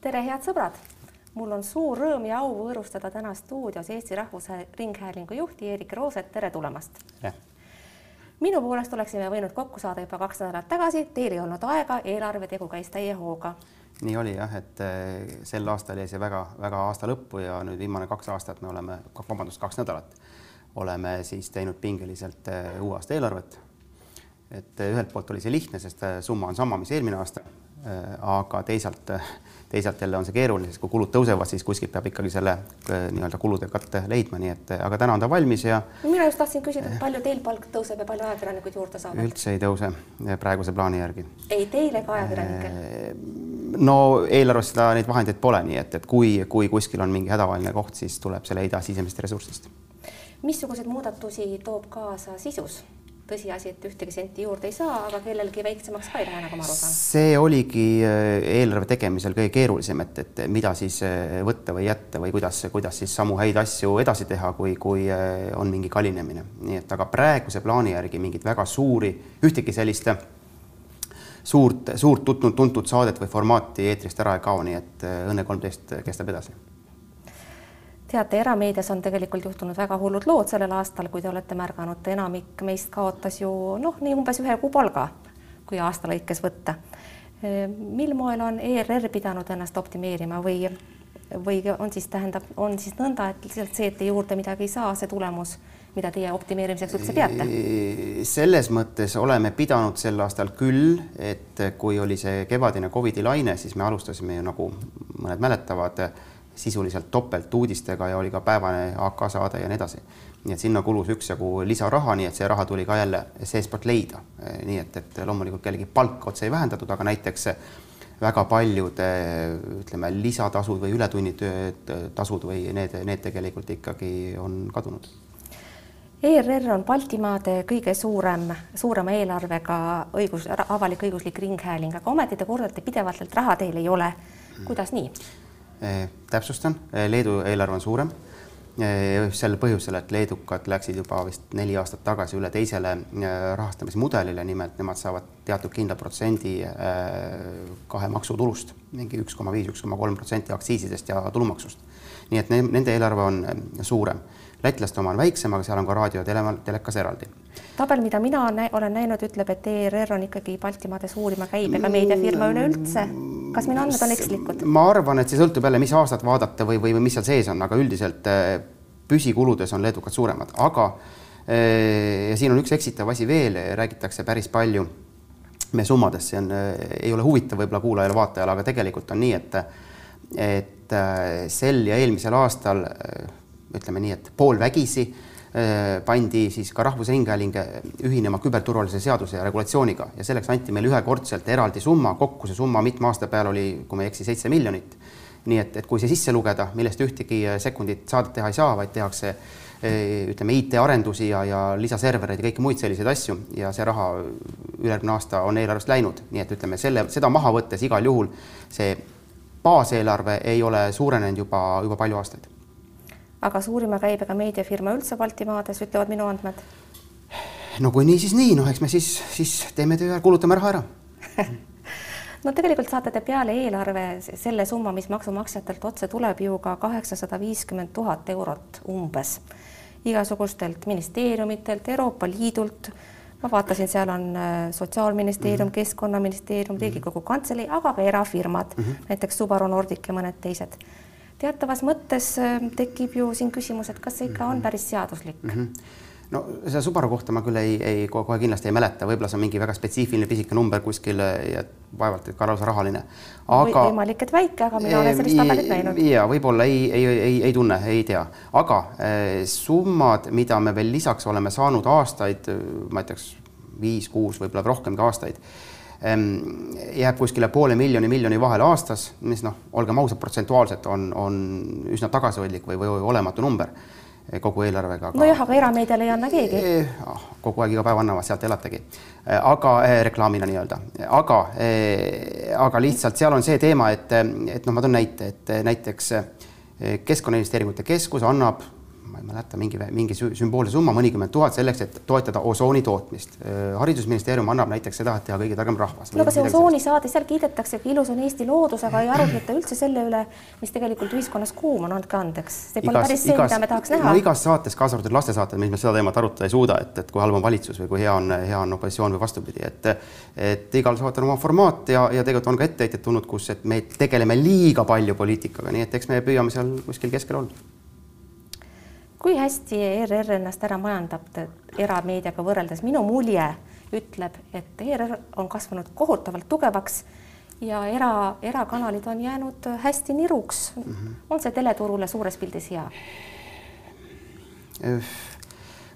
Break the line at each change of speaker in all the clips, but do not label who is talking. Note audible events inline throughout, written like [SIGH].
tere, head sõbrad! mul on suur rõõm ja au võõrustada täna stuudios Eesti Rahvusringhäälingu juhti Eerik Rooset, tere tulemast! minu poolest oleksime võinud kokku saada juba kaks nädalat tagasi, teil ei olnud aega, eelarvetegu käis täie hooga.
nii oli jah, et eh, sel aastal jäi see väga-väga aasta lõppu ja nüüd viimane kaks aastat me oleme, vabandust, kaks nädalat oleme siis teinud pingeliselt eh, uue aasta eelarvet. et eh, ühelt poolt oli see lihtne, sest summa on sama, mis eelmine aasta aga teisalt, teisalt jälle on see keeruline, sest kui kulud tõusevad, siis kuskilt peab ikkagi selle äh, nii-öelda kulude katte leidma, nii et aga täna on ta valmis ja.
mina just tahtsin küsida, et palju teil palk tõuseb ja palju ajakirjanikud juurde saavad?
üldse ei tõuse praeguse plaani järgi.
ei teil ega ajakirjanikel?
Äh, no eelarves seda, neid vahendeid pole, nii et, et kui, kui kuskil on mingi hädavajaline koht, siis tuleb see leida sisemistest ressurssidest.
missuguseid muudatusi toob kaasa sisus? Tõsiasi, et ühtegi senti juurde ei saa, aga kellelgi väiksemaks ka ei lähe, nagu ma aru saan.
see oligi äh, eelarve tegemisel kõige keerulisem, et, et mida siis äh, võtta või jätta või kuidas, kuidas siis samu häid asju edasi teha, kui, kui äh, on mingi kallinemine. nii et aga praeguse plaani järgi mingeid väga suuri, ühtegi sellist suurt, suurt tuntud, tuntud saadet või formaati eetrist ära ei kao, nii et Õnne kolmteist kestab edasi
teate, erameedias on tegelikult juhtunud väga hullud lood sellel aastal, kui te olete märganud, enamik meist kaotas ju noh, nii umbes ühe kuu palga, kui aasta lõikes võtta. mil moel on ERR pidanud ennast optimeerima või, või on siis tähendab, on siis nõnda, et lihtsalt see, et te juurde midagi ei saa, see tulemus, mida teie optimeerimiseks üldse peate?
selles mõttes oleme pidanud sel aastal küll, et kui oli see kevadine Covidi laine, siis me alustasime ju nagu mõned mäletavad sisuliselt topelt uudistega ja oli ka päevane AK saade ja nii edasi. nii et sinna kulus üksjagu lisaraha, nii et see raha tuli ka jälle seestpoolt leida. nii et, et loomulikult kellegi palka otse ei vähendatud, aga näiteks väga paljud ütleme, lisatasud või ületunnitööd tasud või need, need tegelikult ikkagi on kadunud
ERR on Baltimaade kõige suurem, suurema eelarvega õigus, avalik-õiguslik ringhääling, aga ometi te kordate pidevalt, et raha teil ei ole. kuidas nii?
Eh, täpsustan, eh, Leedu eelarve on suurem eh, sel põhjusel, et leedukad läksid juba vist neli aastat tagasi üle teisele rahastamismudelile, nimelt nemad saavad teatud kindla protsendi kahe maksutulust, mingi üks koma viis, üks koma kolm protsenti aktsiisidest ja tulumaksust. nii et nende eelarve on suurem lätlaste oma on väiksem, aga seal on ka raadio ja tele, telekas eraldi.
tabel, mida mina nä olen näinud, ütleb, et ERR on ikkagi Baltimaade suurima käibega meediafirma üleüldse. Kas minu andmed on ekslikud?
ma arvan, et see sõltub jälle, mis aastat vaadata või, või mis seal sees on, aga üldiselt äh, püsikuludes on leedukad suuremad, aga äh, ja siin on üks eksitav asi veel, räägitakse päris palju meie summadest, see on, äh, ei ole huvitav võib-olla kuulajale-vaatajale, aga tegelikult on nii, et et sel ja eelmisel aastal ütleme nii, et poolvägisi äh, pandi siis ka Rahvusringhääling ühinema küberturvalisuse seaduse ja regulatsiooniga ja selleks anti meile ühekordselt eraldi summa, kokku see summa mitme aasta peale oli, kui ma ei eksi, seitse miljonit. nii et, et kui see sisse lugeda, millest ühtegi sekundit saadet teha ei saa, vaid tehakse äh, ütleme, IT-arendusi ja, ja lisaservereid ja kõiki muid selliseid asju ja see raha ülejärgmine aasta on eelarvest läinud, nii et ütleme selle, seda maha võttes igal juhul see baaseelarve ei ole suurenenud juba, juba palju aastaid
aga suurima käibega meediafirma üldse Baltimaades, ütlevad minu andmed.
no kui nii, siis nii, noh, eks me siis, siis teeme töö ära, kulutame raha ära [LAUGHS]
no tegelikult saate te peale eelarve selle summa, mis maksumaksjatelt otse tuleb ju ka kaheksasada viiskümmend tuhat eurot umbes igasugustelt ministeeriumitelt, Euroopa Liidult. ma vaatasin, seal on äh, Sotsiaalministeerium mm, -hmm. Keskkonnaministeerium, mhm. Riigikogu Kantselei, aga ka erafirmad mm, -hmm. näiteks Subaru Nordic ja mõned teised teatavas mõttes äh, tekib ju siin küsimus, et kas see ikka on päris seaduslik mm? -hmm
no selle Subaru kohta ma küll ei, ei kohe kindlasti ei mäleta, võib-olla see on mingi väga spetsiifiline pisike number kuskil ja vaevalt et ka lausa rahaline.
aga võimalik, et väike, aga mina olen sellist tabelit näinud.
ja võib-olla ei, ei, ei, ei tunne, ei tea, aga eh, summad, mida me veel lisaks oleme saanud aastaid, ma ütleks viis-kuus, võib-olla rohkemgi aastaid jääb kuskile poole miljoni, miljoni vahele aastas, mis noh, olgem ausad, protsentuaalselt on, on üsna tagasihoidlik või, või olematu number kogu eelarvega
aga.... nojah, aga erameediale ei anna keegi eh,.
Ah, kogu aeg iga päev annavad, sealt elategi. Eh, aga eh, reklaamina nii-öelda, aga eh,, aga lihtsalt seal on see teema, et, et noh, ma toon näite, et näiteks Keskkonnainvesteeringute Keskus annab ma ei mäleta, mingi, mingi sümboolse summa, mõnikümmend tuhat selleks, et toetada osooni tootmist. haridusministeerium annab näiteks seda, et teha kõige targem rahvas.
no aga see osoonisaade, seal kiidetakse, kui ilus on Eesti loodus, aga ei arutleta üldse selle üle, mis tegelikult ühiskonnas kuum on, andke andeks. see pole igas, päris see, mida me tahaks näha.
no igas saates, kaasa arvatud lastesaated, mis me seda teemat arutada ei suuda, et, et kui halb on valitsus või kui hea on, hea on opositsioon või vastupidi, et et igal saatel on oma formaat ja, ja tegelikult on ka etteheited tulnud, kus, et me tegeleme liiga palju poliitikaga, nii et eks me püüame seal kuskil keskel olla
kui hästi ERR ennast ära majandab erameediaga võrreldes, minu mulje ütleb, et ERR on kasvanud kohutavalt tugevaks ja era, erakanalid on jäänud hästi niruks mm. -hmm. on see teleturule suures pildis hea?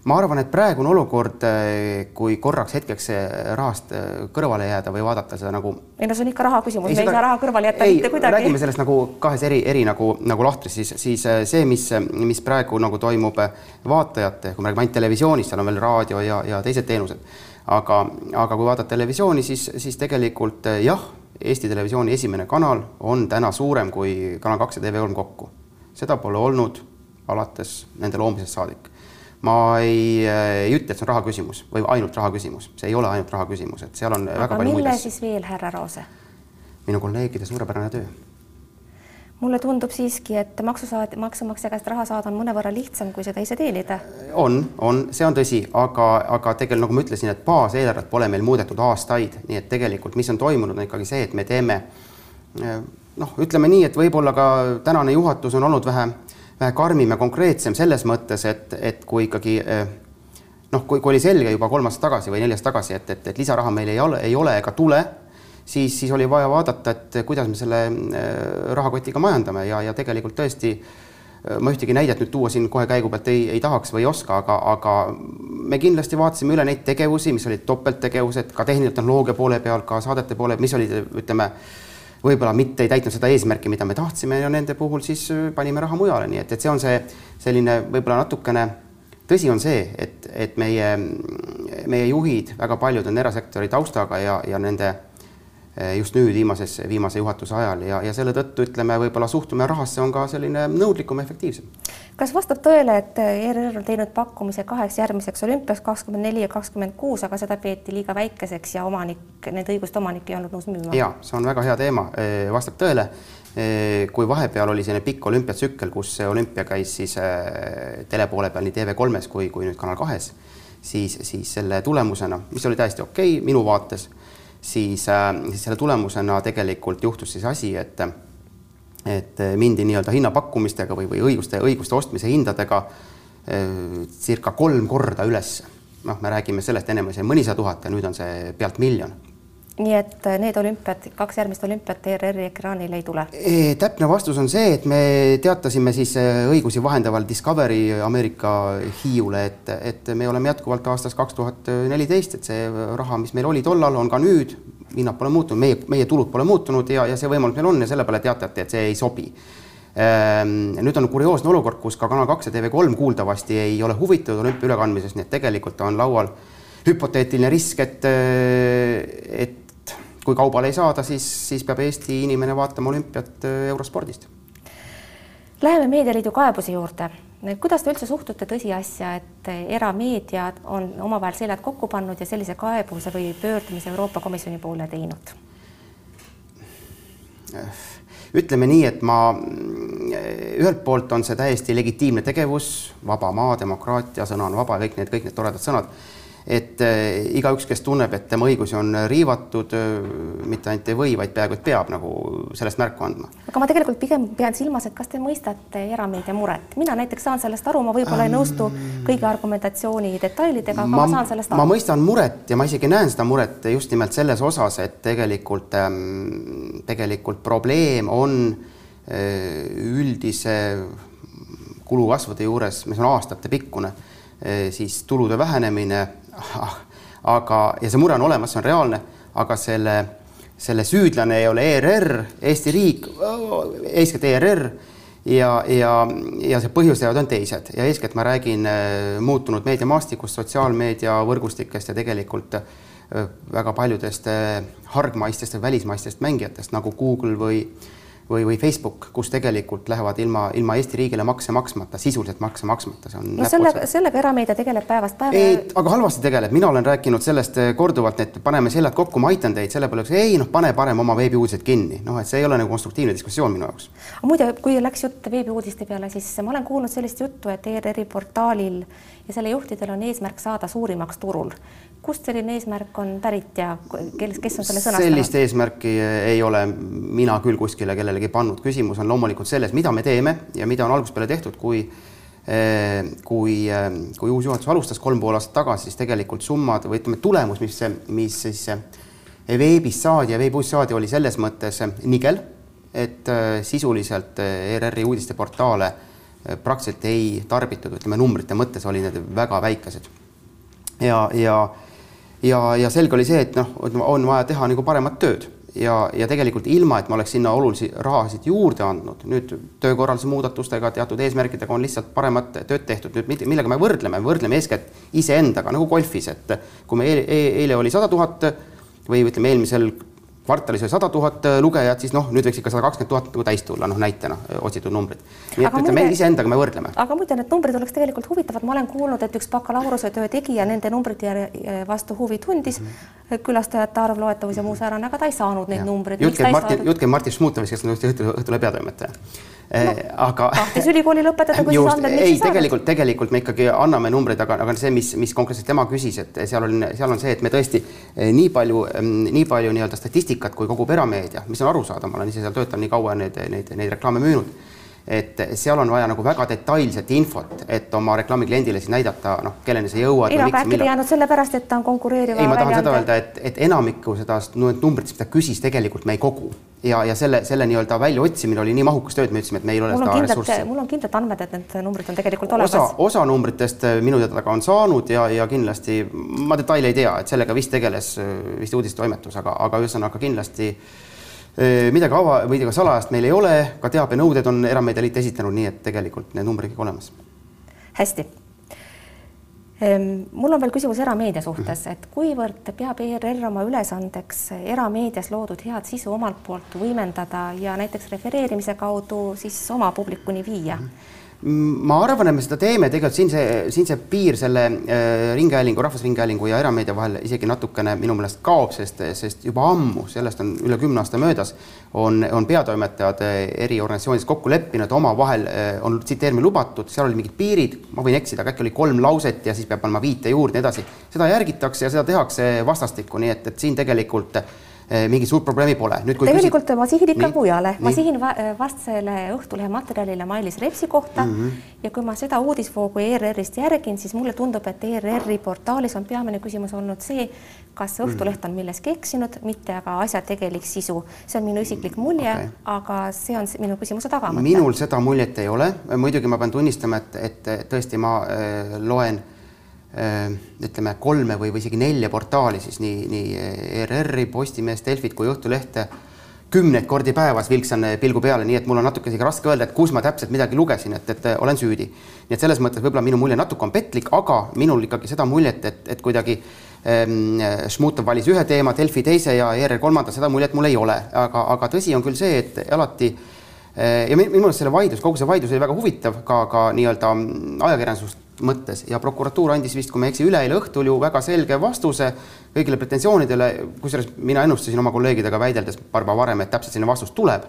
Ma arvan, et praegune olukord, eh, kui korraks hetkeks rahast eh, kõrvale jääda või vaadata seda nagu.
ei no see on ikka raha küsimus, me ei saa raha kõrvale jätta mitte kuidagi.
räägime sellest nagu kahes eri, eri nagu, nagu lahtris, siis, siis eh, see, mis, mis praegu nagu toimub vaatajate, kui me räägime ainult televisioonist, seal on veel raadio ja, ja teised teenused. aga, aga kui vaadata televisiooni, siis, siis tegelikult jah, Eesti Televisiooni esimene kanal on täna suurem kui Kanal kaks ja TV3 kokku. seda pole olnud alates nende loomisest saadik ma ei, äh, ei ütle, et see on raha küsimus või ainult raha küsimus, see ei ole ainult raha küsimus, et seal on
aga
väga palju muid
asju. siis veel, härra Roose?
minu kolleegide suurepärane töö.
mulle tundub siiski, et maksusaad-, maksumaksja käest raha saada on mõnevõrra lihtsam, kui seda ise teenida.
on, on, see on tõsi, aga, aga tegelikult nagu ma ütlesin, et baaseelarvet pole meil muudetud aastaid, nii et tegelikult, mis on toimunud, on ikkagi see, et me teeme äh, noh, ütleme nii, et võib-olla ka tänane juhatus on olnud vähe karmim ja konkreetsem selles mõttes, et, et kui ikkagi eh, noh, kui, kui oli selge juba kolm aastat tagasi või neli aastat tagasi, et, et, et lisaraha meil ei ole, ei ole ega tule, siis, siis oli vaja vaadata, et kuidas me selle eh, rahakotiga majandame ja, ja tegelikult tõesti eh, ma ühtegi näidet nüüd tuua siin kohe käigu pealt ei, ei tahaks või ei oska, aga, aga me kindlasti vaatasime üle neid tegevusi, mis olid topelttegevused ka tehnilise tehnoloogia poole peal, ka saadete poole, mis olid, ütleme võib-olla mitte ei täitnud seda eesmärki, mida me tahtsime ja nende puhul siis äh, panime raha mujale, nii et, et see on see selline võib-olla natukene, tõsi on see, et, et meie, meie juhid, väga paljud on erasektori taustaga ja, ja nende just nüüd viimases, viimase juhatuse ajal ja, ja selle tõttu ütleme, võib-olla suhtumine rahasse on ka selline nõudlikum, efektiivsem.
kas vastab tõele, et ERR on teinud pakkumise kaheks järgmiseks olümpiaks kakskümmend neli ja kakskümmend kuus, aga seda peeti liiga väikeseks ja omanik, nende õiguste omanik ei olnud nõus müüma?
ja see on väga hea teema, eh, vastab tõele. Eh, kui vahepeal oli selline pikk olümpiatsükkel, kus olümpia käis siis tele poole peal nii TV3-s kui, kui nüüd Kanal kahes, siis, siis selle tulemusena, mis oli täiesti okei okay, minu vaates siis, äh, siis selle tulemusena tegelikult juhtus siis asi, et et mindi nii-öelda hinnapakkumistega või, või õiguste, õiguste ostmise hindadega äh, circa kolm korda üles. noh, me räägime sellest, ennem oli see mõnisada tuhat ja nüüd on see pealt miljon
nii et äh, need olümpiad, kaks järgmist olümpiat ERR-i ekraanile ei tule?
täpne vastus on see, et me teatasime siis äh, õigusi vahendaval Discovery Ameerika Hiiule, et, et me oleme jätkuvalt aastas kaks tuhat neliteist, et see raha, mis meil oli tollal, on ka nüüd, hinnad pole muutunud, meie, meie tulud pole muutunud ja, ja see võimalus meil on ja selle peale teatati, et see ei sobi ehm, nüüd on kurioosne olukord, kus ka Kanal kaks ja TV3 kuuldavasti ei ole huvitatud olümpia ülekandmisest, nii et tegelikult on laual hüpoteetiline risk, et, et kui kaubale ei saada, siis, siis peab Eesti inimene vaatama olümpiat äh, eurospordist.
Läheme Meedialiidu kaebuse juurde. kuidas te üldse suhtute tõsiasja, et erameediad on omavahel seljad kokku pannud ja sellise kaebuse või pöördumise Euroopa Komisjoni poole teinud?
ütleme nii, et ma, ühelt poolt on see täiesti legitiimne tegevus, vaba maa, demokraatia, sõna on vaba ja kõik need, kõik need toredad sõnad et äh, igaüks, kes tunneb, et tema õigusi on riivatud äh,, mitte ainult ei või, vaid peaaegu et peab nagu sellest märku andma.
aga ma tegelikult pigem pean silmas, et kas te mõistate erameedia muret, mina näiteks saan sellest aru, ma võib-olla ei nõustu kõigi argumentatsiooni detailidega, aga ma, ma saan sellest aru.
ma mõistan muret ja ma isegi näen seda muret just nimelt selles osas, et tegelikult ähm,, tegelikult probleem on äh, üldise kulukasvude juures, mis on aastatepikkune, siis tulude vähenemine aga, ja see mure on olemas, see on reaalne, aga selle, selle süüdlane ei ole ERR, Eesti riik, eeskätt ERR ja, ja, ja see põhjustajad on teised. Ja eeskätt ma räägin äh, muutunud meediamaastikust, sotsiaalmeedia võrgustikest ja tegelikult äh, väga paljudest äh, hargmaistest või välismaistest mängijatest nagu Google või või, või Facebook, kus tegelikult lähevad ilma, ilma Eesti riigile makse maksmata, sisuliselt makse maksmata, see on
no sellega, sellega erameedia tegeleb päevast päeva.
ei, aga halvasti tegeleb, mina olen rääkinud sellest eh, korduvalt, et paneme seljad kokku, ma aitan teid, selle peale ei noh, pane parem oma veebiuudised kinni, noh, et see ei ole nagu konstruktiivne diskussioon minu jaoks.
muide, kui läks jutt veebiuudiste peale, siis ma olen kuulnud sellist juttu, et ERR-i portaalil ja selle juhtidel on eesmärk saada suurimaks turul kust selline eesmärk on pärit ja kes, kes on selle sõnastanud?
sellist eesmärki ei ole mina küll kuskile kellelegi pannud, küsimus on loomulikult selles, mida me teeme ja mida on algusest peale tehtud, kui eh, kui, eh, kui uus juhatus alustas kolm pool aastat tagasi, siis tegelikult summad või ütleme, tulemus, mis, mis siis eh, veebis saadi ja veebiuudis saadi, oli selles mõttes nigel, et sisuliselt ERR-i uudisteportaale praktiliselt ei tarbitud, ütleme numbrite mõttes oli need väga väikesed. ja, ja ja, ja selge oli see, et noh, on vaja teha nagu paremat tööd ja, ja tegelikult ilma, et ma oleks sinna olulisi rahasid juurde andnud, nüüd töökorralduse muudatustega, teatud eesmärkidega on lihtsalt paremat tööd tehtud. nüüd millega me võrdleme, võrdleme eeskätt iseendaga nagu golfis, et kui me eile, eile oli sada tuhat või ütleme, eelmisel kvartalis oli sada tuhat äh, lugejat, siis noh, nüüd võiks ikka sada kakskümmend tuhat nagu täis tulla, noh näitena äh, otsitud numbrid. nii et ütleme, iseendaga me võrdleme.
aga muide, need numbrid oleks tegelikult huvitavad, ma olen kuulnud, et üks bakalaureusetöö tegija nende numbrite vastu huvi tundis mm, -hmm. külastajate arv, loetavus ja muu säärane, aga ta ei saanud neid numbreid.
jutt käib Martin, jutt käib Martin Šmutovist, kes on Õhtulehe Õhtu, peatoimetaja
no, eh, aga tahtis ülikooli lõpetada, kui
just, andmed ei, tegelikult, tegelikult me ikkagi anname numbreid, aga, aga see, mis, mis konkreetselt tema küsis, et seal on, seal on see, et me tõesti nii palju, mm, nii palju nii-öelda statistikat, kui kogub erameedia, mis on arusaadav, ma olen ise seal töötanud nii kaua neid, neid, neid reklaame müünud et seal on vaja nagu väga detailset infot, et oma reklaamikliendile siis näidata, noh, kelleni sa jõuad.
ei aga äkki ta jäänud sellepärast, et ta on konkureeriva
ei, ma tahan seda öelda, et, et enamikku seda numbritest, mida küsis, tegelikult me ei kogu ja, ja selle, selle nii-öelda väljaotsimine oli nii mahukas töö, et me ütlesime, et meil ei ole
mul seda ressurssi. mul on kindlad andmed, et need numbrid on tegelikult olemas.
osa, osa numbritest äh, minu teada ka on saanud ja, ja kindlasti ma detaile ei tea, et sellega vist tegeles äh, vist uudistetoimetus, aga, aga ühesõnaga kindlasti äh, midagi ava- või midagi salajast meil ei ole, ka teabenõuded on Erameedialiit esitanud, nii et tegelikult need numbrid kõik olemas.
hästi. mul on veel küsimus erameedia suhtes, et kuivõrd peab ERR oma ülesandeks erameedias loodud head sisu omalt poolt võimendada ja näiteks refereerimise kaudu siis oma publikuni viia mm? -hmm
ma arvan, et me seda teeme, tegelikult siin see, siin see piir selle äh, ringhäälingu, Rahvusringhäälingu ja erameedia vahel isegi natukene minu meelest kaob, sest, sest juba ammu, sellest on üle kümne aasta möödas, on, on peatoimetajad äh, eri organisatsioonides kokku leppinud, omavahel äh, on tsiteerimine lubatud, seal olid mingid piirid, ma võin eksida, aga äkki oli kolm lauset ja siis peab panema viite juurde nii edasi. seda järgitakse ja seda tehakse vastastikku, nii et, et siin tegelikult äh, Eh, mingit suurt probleemi pole.
tegelikult küsid... ma sihin ikka mujale, ma sihin eh, vastsele Õhtulehe materjalile Mailis Repsi kohta mm -hmm. ja kui ma seda uudisvoogu ERR-ist järgin, siis mulle tundub, et ERR-i portaalis on peamine küsimus olnud see, kas mhm. Õhtuleht on milleski eksinud, mitte aga asja tegelik sisu. see on minu isiklik mulje okay., aga see on minu küsimuse tagamõte.
minul seda muljet ei ole, muidugi ma pean tunnistama, et, et tõesti ma äh, loen ütleme kolme või, või isegi nelja portaali siis nii, nii ERR-i, Postimeest, Delfit kui Õhtulehte kümneid kordi päevas vilksan pilgu peale, nii et mul on natuke isegi raske öelda, et kus ma täpselt midagi lugesin, et, et olen süüdi. nii et selles mõttes võib-olla minu mulje natuke on petlik, aga minul ikkagi seda muljet, et, et kuidagi ähm, Šmutov valis ühe teema, Delfi teise ja ERR kolmanda, seda muljet mul ei ole, aga, aga tõsi on küll see, et alati äh, ja minu meelest selle vaidlus, kogu see vaidlus oli väga huvitav ka, ka nii-öelda ajakirjandusest mõttes ja prokuratuur andis vist, kui ma ei eksi, üleeile õhtul ju väga selge vastuse kõigile pretensioonidele, kusjuures mina ennustasin oma kolleegidega väideldes paar päeva varem, et täpselt selline vastus tuleb.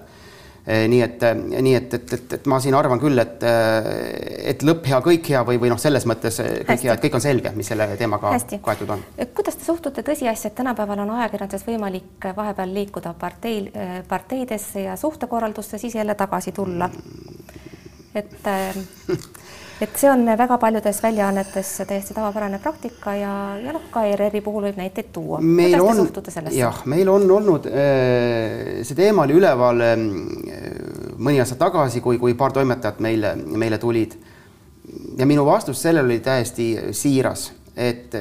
Eh, nii et, eh, nii et, et, et, et ma siin arvan küll, et, eh, et lõpp hea, kõik hea või, või noh, selles mõttes kõik Hästi. hea, et kõik on selge, mis selle teemaga Hästi. kaetud on.
kuidas te suhtute tõsiasja, et tänapäeval on ajakirjanduses võimalik vahepeal liikuda partei, parteidesse ja suhtekorraldusse, siis jälle tagasi tulla? et [LAUGHS] et see on väga paljudes väljaannetes täiesti tavapärane praktika ja, ja noh, ka ERR-i puhul võib näiteid tuua.
meil on, jah, meil on olnud, äh, see teema oli üleval äh, mõni aasta tagasi, kui, kui paar toimetajat meile, meile tulid. ja minu vastus sellele oli täiesti siiras, et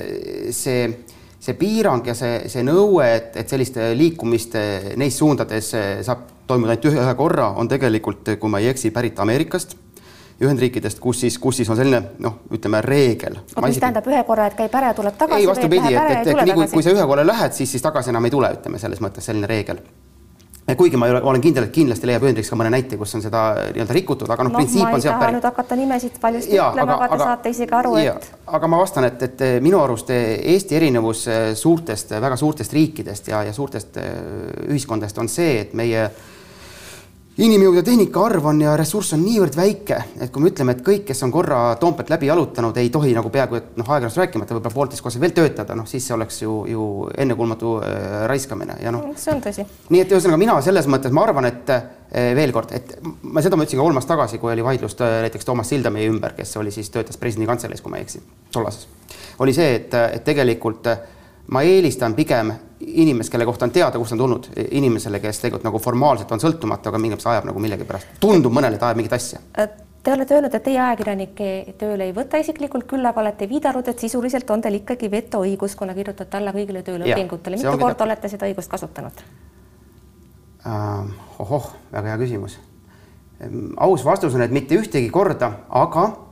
see, see piirang ja see, see nõue, et, et sellist liikumist neis suundades saab toimuda ainult ühe, ühe korra, on tegelikult, kui ma ei eksi, pärit Ameerikast Ühendriikidest, kus siis, kus siis on selline noh, ütleme reegel.
mis tähendab ühe korra, et käib ära ja tuleb tagasi?
ei, vastupidi, et, et, et nii kui, kui sa ühe korra lähed, siis, siis tagasi enam ei tule, ütleme selles mõttes selline reegel. kuigi ma ole, olen kindel, et kindlasti leiab Ühendriigis ka mõne näite, kus on seda nii-öelda rikutud, aga noh no,, printsiip on sealt
pärit. nüüd hakata nimesid paljusti ütlema, aga te aga, saate isegi aru, et.
aga ma vastan, et, et minu arust Eesti erinevus suurtest, väga suurtest riikidest ja, ja suurtest ühiskondadest on see, et meie äh, inimjõud ja tehnika arv on ja ressurss on niivõrd väike, et kui me ütleme, et kõik, kes on korra Toompealt läbi jalutanud, ei tohi nagu peaaegu et noh, ajakirjandust rääkimata võib-olla poolteist korda veel töötada, noh siis see oleks ju, ju ennekuulmatu äh, raiskamine ja noh.
see on tõsi.
nii et ühesõnaga mina selles mõttes ma arvan, et äh, veel kord, et ma seda ma ütlesin ka kolm aastat tagasi, kui oli vaidlus äh, näiteks Toomas Sildamäe ümber, kes oli siis, töötas presidendi kantseleis, kui ma ei eksi, tollases, oli see, et, et tegelikult äh, ma eelistan pigem inimest, kelle kohta on teada, kust on tulnud, inimesele, kes tegelikult nagu formaalselt on sõltumatu, aga mingit ajab nagu millegipärast, tundub mõnele, et ajab mingit asja.
Te olete öelnud, et teie ajakirjanike tööle ei võta isiklikult, küll aga olete viidanud, et sisuliselt on teil ikkagi vetoõigus, kuna kirjutate alla kõigile töölepingutele. mitu korda täp... olete seda õigust kasutanud
uh,? ohoh, väga hea küsimus. aus vastus on, et mitte ühtegi korda, aga Äh,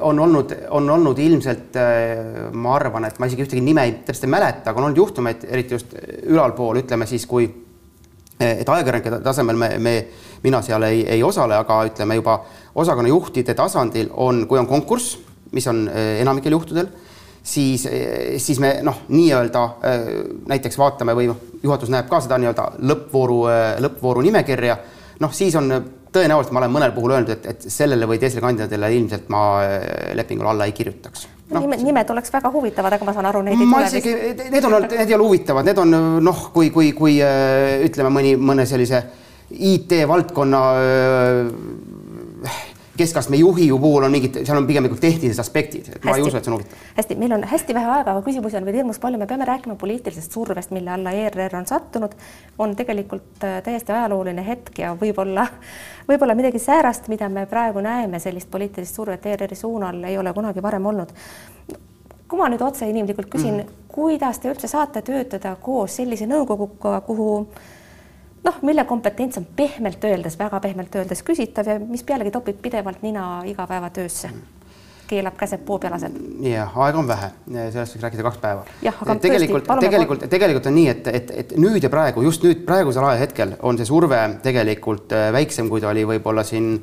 on olnud, on olnud ilmselt, äh, ma arvan, et ma isegi ühtegi nime täpselt ei mäleta, aga on olnud juhtumeid, eriti just ülalpool, ütleme siis, kui et ajakirjanike tasemel me, me, mina seal ei, ei osale, aga ütleme juba osakonnajuhtide tasandil on, kui on konkurss, mis on äh, enamikel juhtudel, siis, siis me noh, nii-öelda näiteks vaatame või juhatus näeb ka seda nii-öelda lõppvooru, lõppvooru nimekirja, noh, siis on tõenäoliselt ma olen mõnel puhul öelnud, et, et sellele või teisele kandidaadile ilmselt ma äh, lepingule alla ei kirjutaks
no,. nimed, nimed oleks väga huvitavad, aga ma saan aru, neid ei
tule isegi, need on, need ei ole huvitavad, need on noh, kui, kui, kui äh, ütleme mõni, mõne sellise IT-valdkonna keskastme juhi ju puhul on mingid, seal on pigem nagu tehnilised aspektid, et hästi. ma ei usu, et see on huvitav.
hästi, meil on hästi vähe aega, aga küsimusi on veel hirmus palju, me peame rääkima poliitilisest survest, mille alla ERR on sattunud. on tegelikult äh, täiesti ajalooline hetk ja võib-olla, [LAUGHS] võib-olla midagi säärast, mida me praegu näeme, sellist poliitilist survet ERR-i suunal ei ole kunagi varem olnud. kui ma nüüd otse inimlikult küsin mm., kuidas te üldse saate töötada koos sellise nõukoguga, kuhu noh, mille kompetents on pehmelt öeldes, väga pehmelt öeldes küsitav ja mis pealegi topib pidevalt nina igapäevatöösse keelab käsed puupjalased.
jah, aega on vähe, sellest võiks rääkida kaks päeva.
tegelikult,
tegelikult, tegelikult on nii, et, et, et nüüd ja praegu, just nüüd praegusel ajahetkel on see surve tegelikult äh, väiksem, kui ta oli võib-olla siin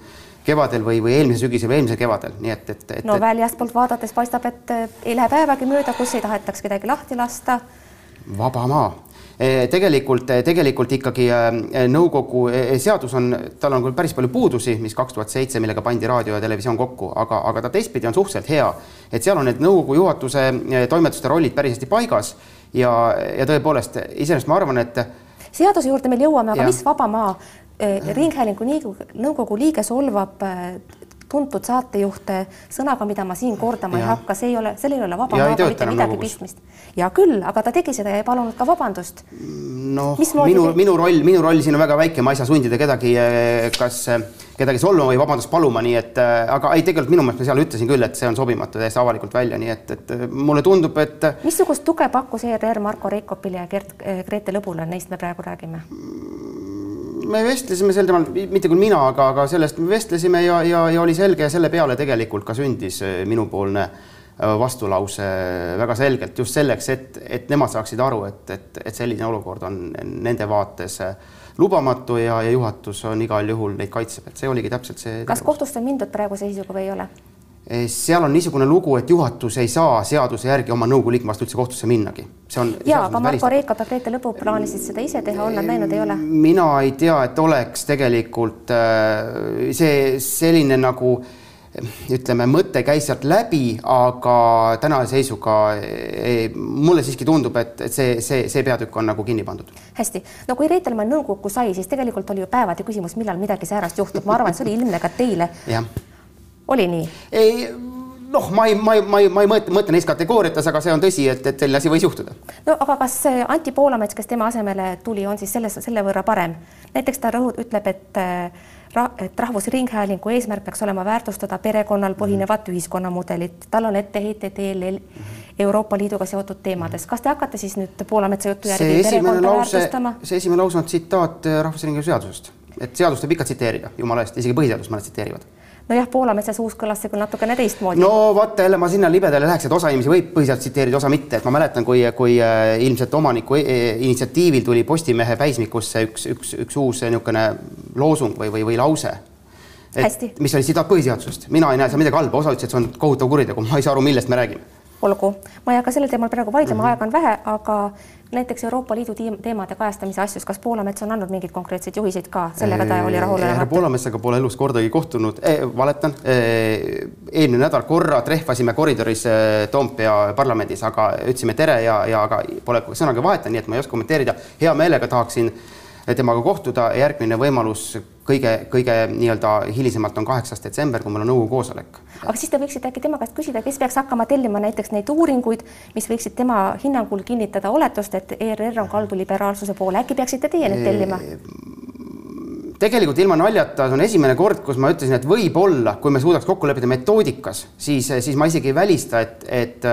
kevadel või, või eelmisel sügisel või eelmisel kevadel, nii et, et, et.
no väljastpoolt vaadates paistab, et äh, ei lähe päevagi mööda, kus ei tahetaks kedagi lahti lasta.
vaba maa tegelikult, eh, tegelikult ikkagi eh, nõukogu seadus on, tal on küll päris palju puudusi, mis kaks tuhat seitse, millega pandi raadio ja televisioon kokku, aga, aga ta teistpidi on suhteliselt hea. et seal on need nõukogu juhatuse toimetuste rollid päris hästi paigas ja, ja tõepoolest, iseenesest ma arvan, et
seaduse juurde meil jõuame, aga ja. mis vaba maa Ringhäälingu nõukogu liige solvab tuntud saatejuhte sõnaga, mida ma siin kordama ja. ei hakka, see ei ole, sellel ei ole vaba maaga mitte midagi pistmist. hea küll, aga ta tegi seda ja ei palunud ka vabandust.
noh, minu, minu roll, minu roll siin on väga väike, ma ei saa sundida kedagi, eh, kas eh, kedagi solvama või vabandust paluma, nii et eh, aga ei, tegelikult minu meelest ma seal ütlesin küll, et see on sobimatu täiesti avalikult välja, nii et, et mulle tundub, et.
missugust tuge pakkus ERR Marko Reikopile ja Gert, Grete Lõbule, neist me praegu räägime?
Me vestlesime sel teemal, mitte küll mina, aga, aga sellest me vestlesime ja, ja, ja oli selge ja selle peale tegelikult ka sündis eh, minupoolne eh, vastulause väga selgelt just selleks, et, et nemad saaksid aru, et, et, et selline olukord on nende vaates eh, lubamatu ja, ja juhatus on igal juhul neid kaitseb, et see oligi täpselt see.
kas kohtust on mindud praeguse seisuga või ei ole?
Eh, seal on niisugune lugu, et juhatus ei saa seaduse järgi oma nõukogu liikme vastu üldse kohtusse minnagi. see on.
ja, aga Marko Reikop ja Grete Lõbu plaanisid seda ise teha, on nad näinud, ei ole?
mina ei tea, et oleks tegelikult äh, see selline nagu ütleme, mõte käis sealt läbi, aga tänase seisuga ei, mulle siiski tundub, et, et see, see, see peatükk on nagu kinni pandud.
hästi, no kui Reitelmann nõukokku sai, siis tegelikult oli ju päevade küsimus, millal midagi säärast juhtub, ma arvan, et see oli ilmne ka teile oli nii?
ei noh, ma ei, ma ei, ma ei, ma ei mõtle, mõtle neis kategooriates, aga see on tõsi, et, et selline asi võis juhtuda.
no aga kas Anti Poolamets, kes tema asemele tuli, on siis selles, selle võrra parem? näiteks ta rõhut-, ütleb, et et Rahvusringhäälingu eesmärk peaks olema väärtustada perekonnal põhinevat mm. ühiskonnamudelit, tal on etteheited EL Euroopa Liiduga seotud teemades. kas te hakkate siis nüüd Poolametsa jutu järgi perekonda lause, väärtustama?
see esimene lause on tsitaat Rahvusringhäälingu seadusest, et seadust võib ikka tsiteerida, jumala eest, isegi põhiseadust mõned tsiteerivad
nojah, Poolametsa suus kõlas see küll natukene teistmoodi.
no vaata jälle ma sinna libedale läheks, et osa inimesi võib põhiseadust tsiteerida, osa mitte, et ma mäletan, kui, kui äh, ilmselt omaniku e, e, initsiatiivil tuli Postimehe päismikusse üks, üks, üks uus niisugune loosung või, või, või lause. mis oli tsitaat põhiseadusest, mina ei näe seal midagi halba, osa ütles, et see on kohutav kuritegu, ma ei saa aru, millest me räägime.
Olgu, ma ei hakka sellel teemal praegu vaidlema mm, -hmm. aega on vähe, aga näiteks Euroopa Liidu teemade kajastamise asjus, kas Poolamets on andnud mingeid konkreetseid juhiseid ka, sellega ta oli rahul?
härra Poolametsaga pole elus kordagi kohtunud eh,, valetan eh,. eelmine nädal korra trehvasime koridoris eh, Toompea parlamendis, aga ütlesime tere ja, ja aga pole sõnagi vahetanud, nii et ma ei oska kommenteerida. hea meelega tahaksin temaga kohtuda, järgmine võimalus kõige, kõige nii-öelda hilisemalt on kaheksas detsember, kui meil on nõukogu koosolek.
aga siis te võiksite äkki tema käest küsida, kes peaks hakkama tellima näiteks neid uuringuid, mis võiksid tema hinnangul kinnitada oletust, et ERR on kaldu liberaalsuse poole, äkki peaksite teie neid tellima?
tegelikult ilma naljata, see on esimene kord, kus ma ütlesin, et võib-olla, kui me suudaks kokku leppida metoodikas, siis, siis ma isegi ei välista, et, et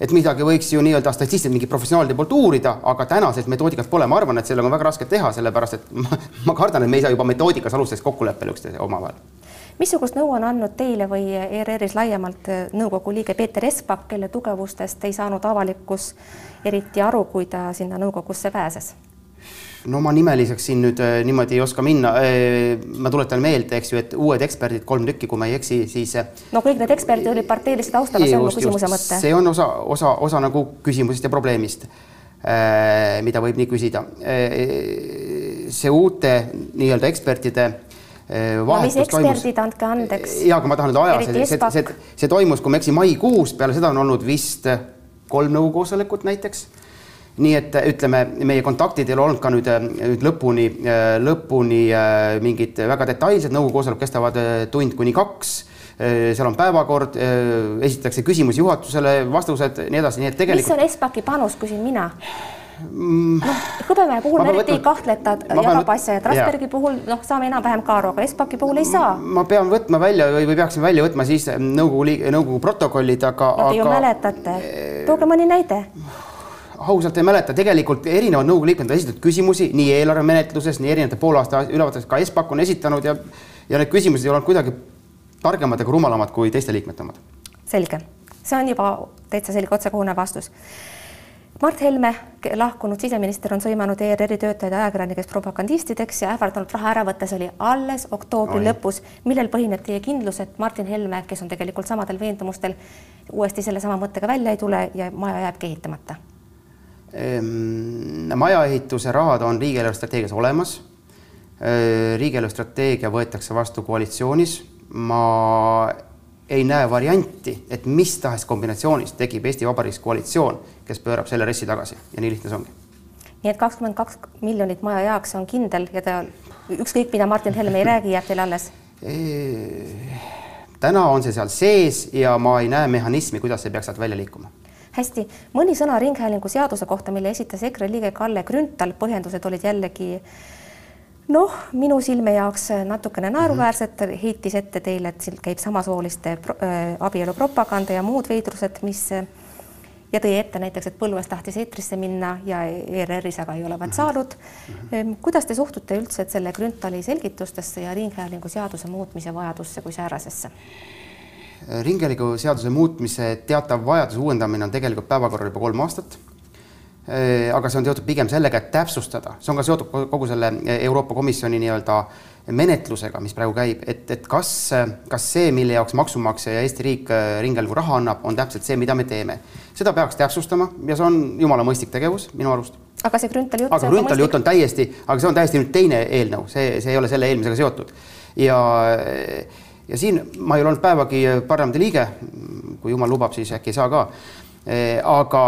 et midagi võiks ju nii-öelda statistiliselt mingi professionaalide poolt uurida, aga tänases metoodikas pole, ma arvan, et sellega on väga raske teha, sellepärast et [LAUGHS] ma, ma kardan, et me ei saa juba metoodikas alustada kokkuleppele üksteise omavahel
missugust nõu on andnud teile või ERR-is laiemalt nõukogu liige Peeter Espak, kelle tugevustest ei saanud avalikkus eriti aru, kui ta sinna nõukogusse pääses?
No ma nimeliseks siin nüüd äh, niimoodi ei oska minna äh,. ma tuletan meelde, eks ju, et uued eksperdid, kolm tükki, kui ma ei eksi, siis.
Äh, no kõik need eksperdid olid parteilise taustaga, see on mu küsimuse mõte.
see on osa, osa, osa nagu küsimusest ja probleemist mida võib nii küsida see uute nii-öelda ekspertide
äh, no eksperdid, andke andeks.
ja, aga ma tahan nüüd aja, see, see, see, see toimus, kui ma ei eksi, maikuus, peale seda on olnud vist kolm nõukogu koosolekut näiteks nii et ütleme, meie kontaktid ei ole olnud ka nüüd, nüüd lõpuni, lõpuni mingid väga detailsed, nõukogu koosolekud kestavad tund kuni kaks seal on päevakord, esitatakse küsimusi juhatusele, vastused, nii edasi, nii et tegelikult.
mis on Espaki panus, küsin mina mm.? noh, Hõbemäe puhul eriti ei kahtle, et ta jagab asja ja Trasbergi puhul noh, saame enam-vähem ka aru, aga Espaki puhul ei saa.
ma pean võtma välja või, või peaksime välja võtma siis nõukogu liige, nõukogu protokollid, aga
no,. Te ju mäletate, tooge mõni näide
ausalt ei mäleta, tegelikult erinevad nõukogu liikmed on esitatud küsimusi nii eelarve menetluses, nii erinevate poolaasta ülevaates, ka Espak on esitanud ja ja need küsimused ei olnud kuidagi targemad ega rumalamad kui teiste liikmete omad.
selge, see on juba täitsa selge otsekohune vastus. Mart Helme, lahkunud siseminister, on sõimanud ERR-i töötajaid ajakirjanikest propagandistideks ja ähvardanud raha ära võtta, see oli alles oktoobri Oi. lõpus. millel põhineb teie kindlus, et Martin Helme, kes on tegelikult samadel veendumustel, uuesti sellesama mõttega välja ei tule ja maja jääbki ehitamata?
Ehm, majaehituse rahad on riigieelarve strateegias olemas. Ehm, riigieelarve strateegia võetakse vastu koalitsioonis. ma ei näe varianti, et mis tahes kombinatsioonis tekib Eesti Vabariigis koalitsioon, kes pöörab selle RES-i tagasi ja nii lihtne see ongi.
nii et kakskümmend kaks miljonit maja jaoks on kindel ja ta ükskõik, mida Martin Helme ei räägi, jääb teile alles?
Ehm, täna on see seal sees ja ma ei näe mehhanismi, kuidas see peaks sealt välja liikuma
hästi, mõni sõna Ringhäälingu seaduse kohta, mille esitas EKRE liige Kalle Grünthal, põhjendused olid jällegi noh, minu silme jaoks natukene naeruväärsed, heitis ette teile, et siin käib samasooliste äh, abielu propaganda ja muud veidrused, mis ja tõi ette näiteks, et Põllumees tahtis eetrisse minna ja ERR-is aga ei olevat saanud. Kuidas te suhtute üldse selle Grünthali selgitustesse ja Ringhäälingu seaduse muutmise vajadusse kui säärasesse?
Ringhäälingu seaduse muutmise teatav vajaduse uuendamine on tegelikult päevakorral juba kolm aastat. aga see on seotud pigem sellega, et täpsustada, see on ka seotud kogu selle Euroopa Komisjoni nii-öelda menetlusega, mis praegu käib, et, et kas, kas see, mille jaoks maksumaksja ja Eesti riik ringhäälingu raha annab, on täpselt see, mida me teeme. seda peaks täpsustama ja see on jumala mõistlik tegevus minu arust.
aga see Grünthali jutt.
aga Grünthali jutt on täiesti, aga see on täiesti nüüd teine eelnõu, see, see ei ole selle eelmisega seotud ja ja siin ma ei ole olnud päevagi parlamendi liige, kui jumal lubab, siis äkki ei saa ka. aga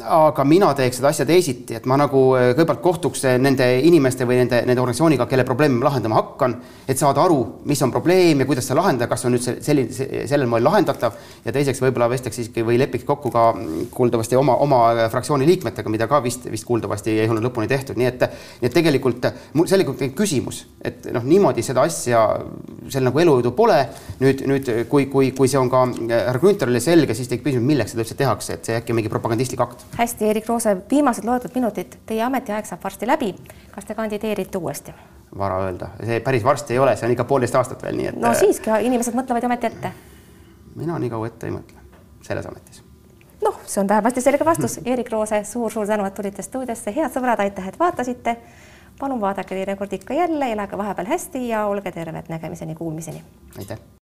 aga mina teeks seda asja teisiti, et ma nagu eh, kõigepealt kohtuks eh, nende inimeste või nende, nende organisatsiooniga, kelle probleemi ma lahendama hakkan, et saada aru, mis on probleem ja kuidas seda lahendada, kas on üldse selline, sellel moel lahendatav. Ja teiseks võib-olla vestleks siiski või lepiks kokku ka kuuldavasti oma, oma fraktsiooni liikmetega, mida ka vist, vist kuuldavasti ei olnud lõpuni tehtud, nii et, nii et tegelikult mul selline küsimus, et noh, niimoodi seda asja, seal nagu elujõudu pole. nüüd, nüüd kui, kui, kui see on ka härra Grünthalile selge, siis tekib küsimus, milleks seda üldse tehakse, et see äkki mingi propagandistlik akt
hästi, Erik Roose, viimased loetud minutid, teie ametiaeg saab varsti läbi. kas te kandideerite uuesti?
vara öelda, see päris varsti ei ole, see on ikka poolteist aastat veel, nii et.
no siiski, inimesed mõtlevad ju ometi ette.
mina nii kaua ette ei mõtle selles ametis.
noh, see on vähemasti selge vastus. [LAUGHS] Eerik Roose suur,, suur-suur tänu, et tulite stuudiosse, head sõbrad, aitäh, et vaatasite. palun vaadake teinekord ikka jälle, elage vahepeal hästi ja olge terved, nägemiseni, kuulmiseni.
aitäh